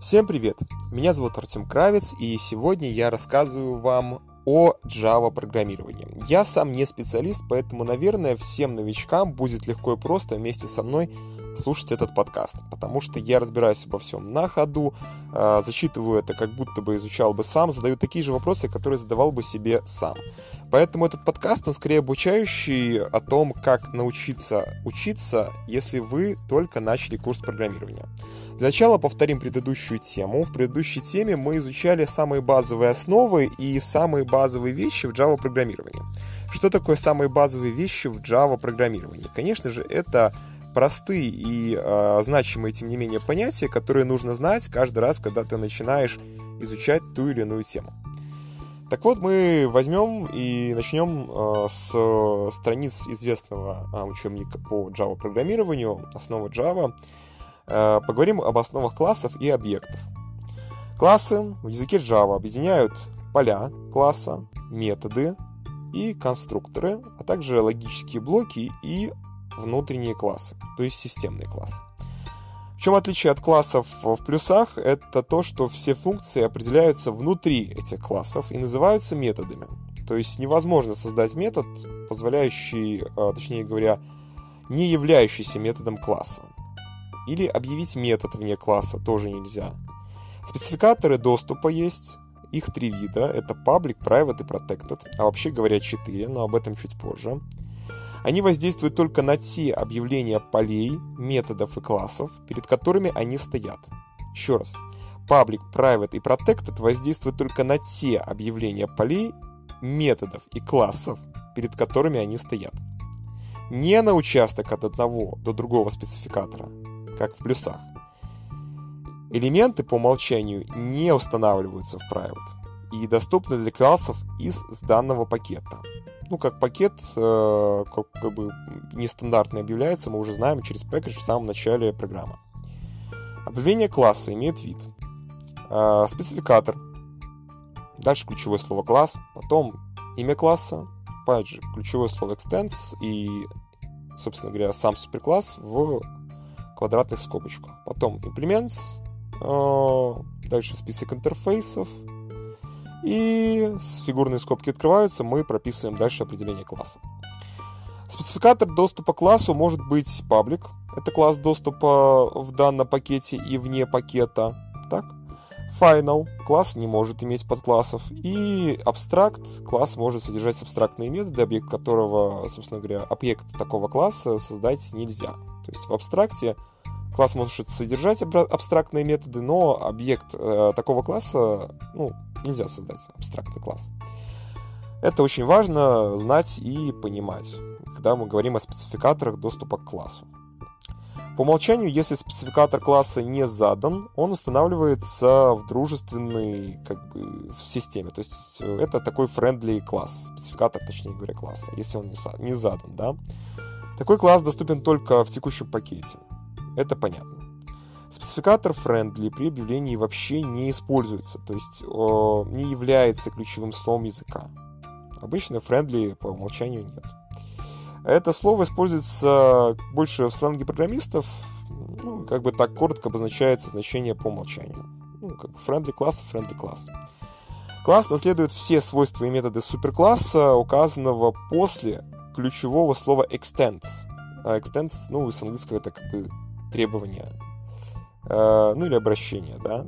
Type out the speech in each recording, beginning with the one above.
Всем привет! Меня зовут Артем Кравец, и сегодня я рассказываю вам о Java программировании. Я сам не специалист, поэтому, наверное, всем новичкам будет легко и просто вместе со мной слушать этот подкаст, потому что я разбираюсь обо всем на ходу, э, зачитываю это, как будто бы изучал бы сам, задаю такие же вопросы, которые задавал бы себе сам. Поэтому этот подкаст, он скорее обучающий о том, как научиться учиться, если вы только начали курс программирования. Для начала повторим предыдущую тему. В предыдущей теме мы изучали самые базовые основы и самые базовые вещи в Java программировании. Что такое самые базовые вещи в Java программировании? Конечно же, это простые и э, значимые, тем не менее, понятия, которые нужно знать каждый раз, когда ты начинаешь изучать ту или иную тему. Так вот, мы возьмем и начнем э, с страниц известного э, учебника по Java программированию, основы Java. Э, поговорим об основах классов и объектов. Классы в языке Java объединяют поля класса, методы и конструкторы, а также логические блоки и внутренние классы, то есть системные классы. В чем отличие от классов в плюсах? Это то, что все функции определяются внутри этих классов и называются методами. То есть невозможно создать метод, позволяющий, а, точнее говоря, не являющийся методом класса. Или объявить метод вне класса тоже нельзя. Спецификаторы доступа есть, их три вида. Это public, private и protected, а вообще говоря четыре, но об этом чуть позже. Они воздействуют только на те объявления полей, методов и классов, перед которыми они стоят. Еще раз. Public, Private и Protected воздействуют только на те объявления полей, методов и классов, перед которыми они стоят. Не на участок от одного до другого спецификатора, как в плюсах. Элементы по умолчанию не устанавливаются в Private и доступны для классов из данного пакета – ну, как пакет, э, как, как бы нестандартный объявляется, мы уже знаем через package в самом начале программы. Объявление класса имеет вид. Э, спецификатор. Дальше ключевое слово класс. Потом имя класса. Опять же, ключевое слово extends и, собственно говоря, сам суперкласс в квадратных скобочках. Потом implements. Э, дальше список интерфейсов и фигурные скобки открываются, мы прописываем дальше определение класса. Спецификатор доступа к классу может быть паблик. Это класс доступа в данном пакете и вне пакета. Так? Final класс не может иметь подклассов. И абстракт класс может содержать абстрактные методы, объект которого, собственно говоря, объект такого класса создать нельзя. То есть в абстракте класс может содержать абстрактные методы, но объект э, такого класса ну, Нельзя создать абстрактный класс. Это очень важно знать и понимать, когда мы говорим о спецификаторах доступа к классу. По умолчанию, если спецификатор класса не задан, он устанавливается в дружественной как бы, в системе. То есть э, это такой friendly класс, спецификатор, точнее говоря, класса, если он не задан. Да? Такой класс доступен только в текущем пакете. Это понятно. Спецификатор friendly при объявлении вообще не используется, то есть не является ключевым словом языка. Обычно friendly по умолчанию нет. Это слово используется больше в сленге программистов, ну, как бы так коротко обозначается значение по умолчанию. Ну, как бы friendly класс, friendly класс. Класс наследует все свойства и методы суперкласса, указанного после ключевого слова extends. А extends, ну, с английского это как бы требование ну или обращение, да.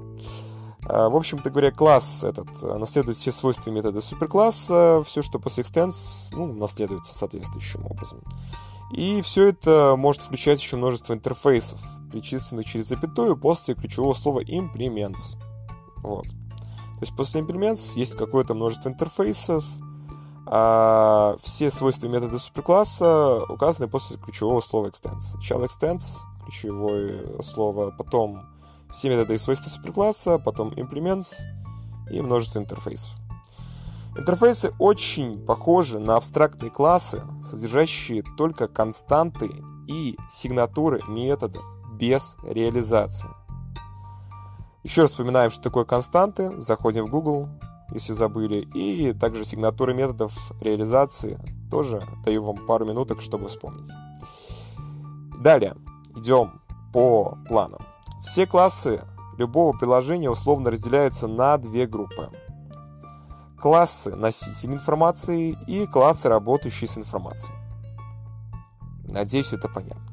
Э, в общем-то говоря, класс этот э, наследует все свойства метода суперкласса, все, что после extends, ну, наследуется соответствующим образом. И все это может включать еще множество интерфейсов, перечисленных через запятую после ключевого слова implements. Вот. То есть после implements есть какое-то множество интерфейсов, а все свойства метода суперкласса указаны после ключевого слова extends. Сначала extends, ключевое слово, потом все методы и свойства суперкласса, потом implements и множество интерфейсов. Интерфейсы очень похожи на абстрактные классы, содержащие только константы и сигнатуры методов без реализации. Еще раз вспоминаем, что такое константы. Заходим в Google, если забыли. И также сигнатуры методов реализации. Тоже даю вам пару минуток, чтобы вспомнить. Далее идем по планам. Все классы любого приложения условно разделяются на две группы. Классы носителей информации и классы, работающие с информацией. Надеюсь, это понятно.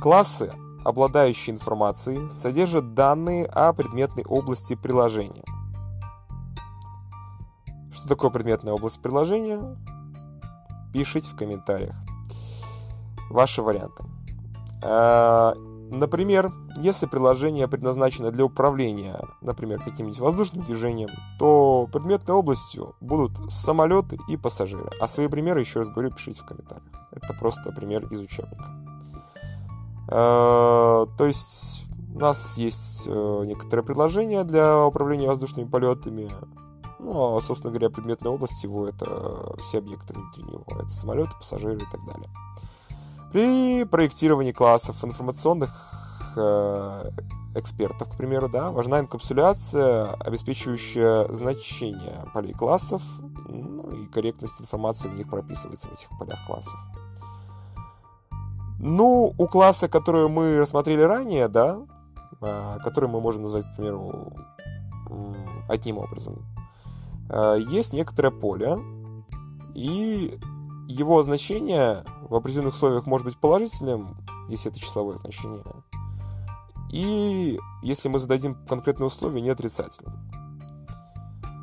Классы, обладающие информацией, содержат данные о предметной области приложения. Что такое предметная область приложения? Пишите в комментариях ваши варианты. А, например, если приложение предназначено для управления, например, каким-нибудь воздушным движением, то предметной областью будут самолеты и пассажиры. А свои примеры, еще раз говорю, пишите в комментариях. Это просто пример из учебника. А, то есть у нас есть э, некоторые предложения для управления воздушными полетами. Ну, а, собственно говоря, предметная область его — это все объекты внутри него. Это самолеты, пассажиры и так далее. При проектировании классов информационных э, экспертов, к примеру, да, важна инкапсуляция, обеспечивающая значение полей классов, ну и корректность информации в них прописывается в этих полях классов. Ну, у класса, который мы рассмотрели ранее, да, э, который мы можем назвать, к примеру, одним образом, э, есть некоторое поле, и его значение в определенных условиях может быть положительным, если это числовое значение, и если мы зададим конкретные условия, не отрицательным.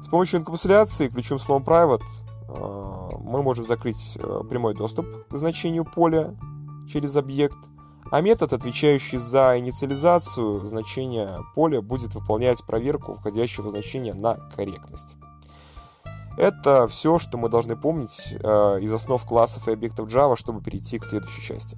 С помощью инкапсуляции ключевым словом private э, мы можем закрыть э, прямой доступ к значению поля через объект, а метод, отвечающий за инициализацию значения поля, будет выполнять проверку входящего значения на корректность. Это все, что мы должны помнить э, из основ классов и объектов Java, чтобы перейти к следующей части.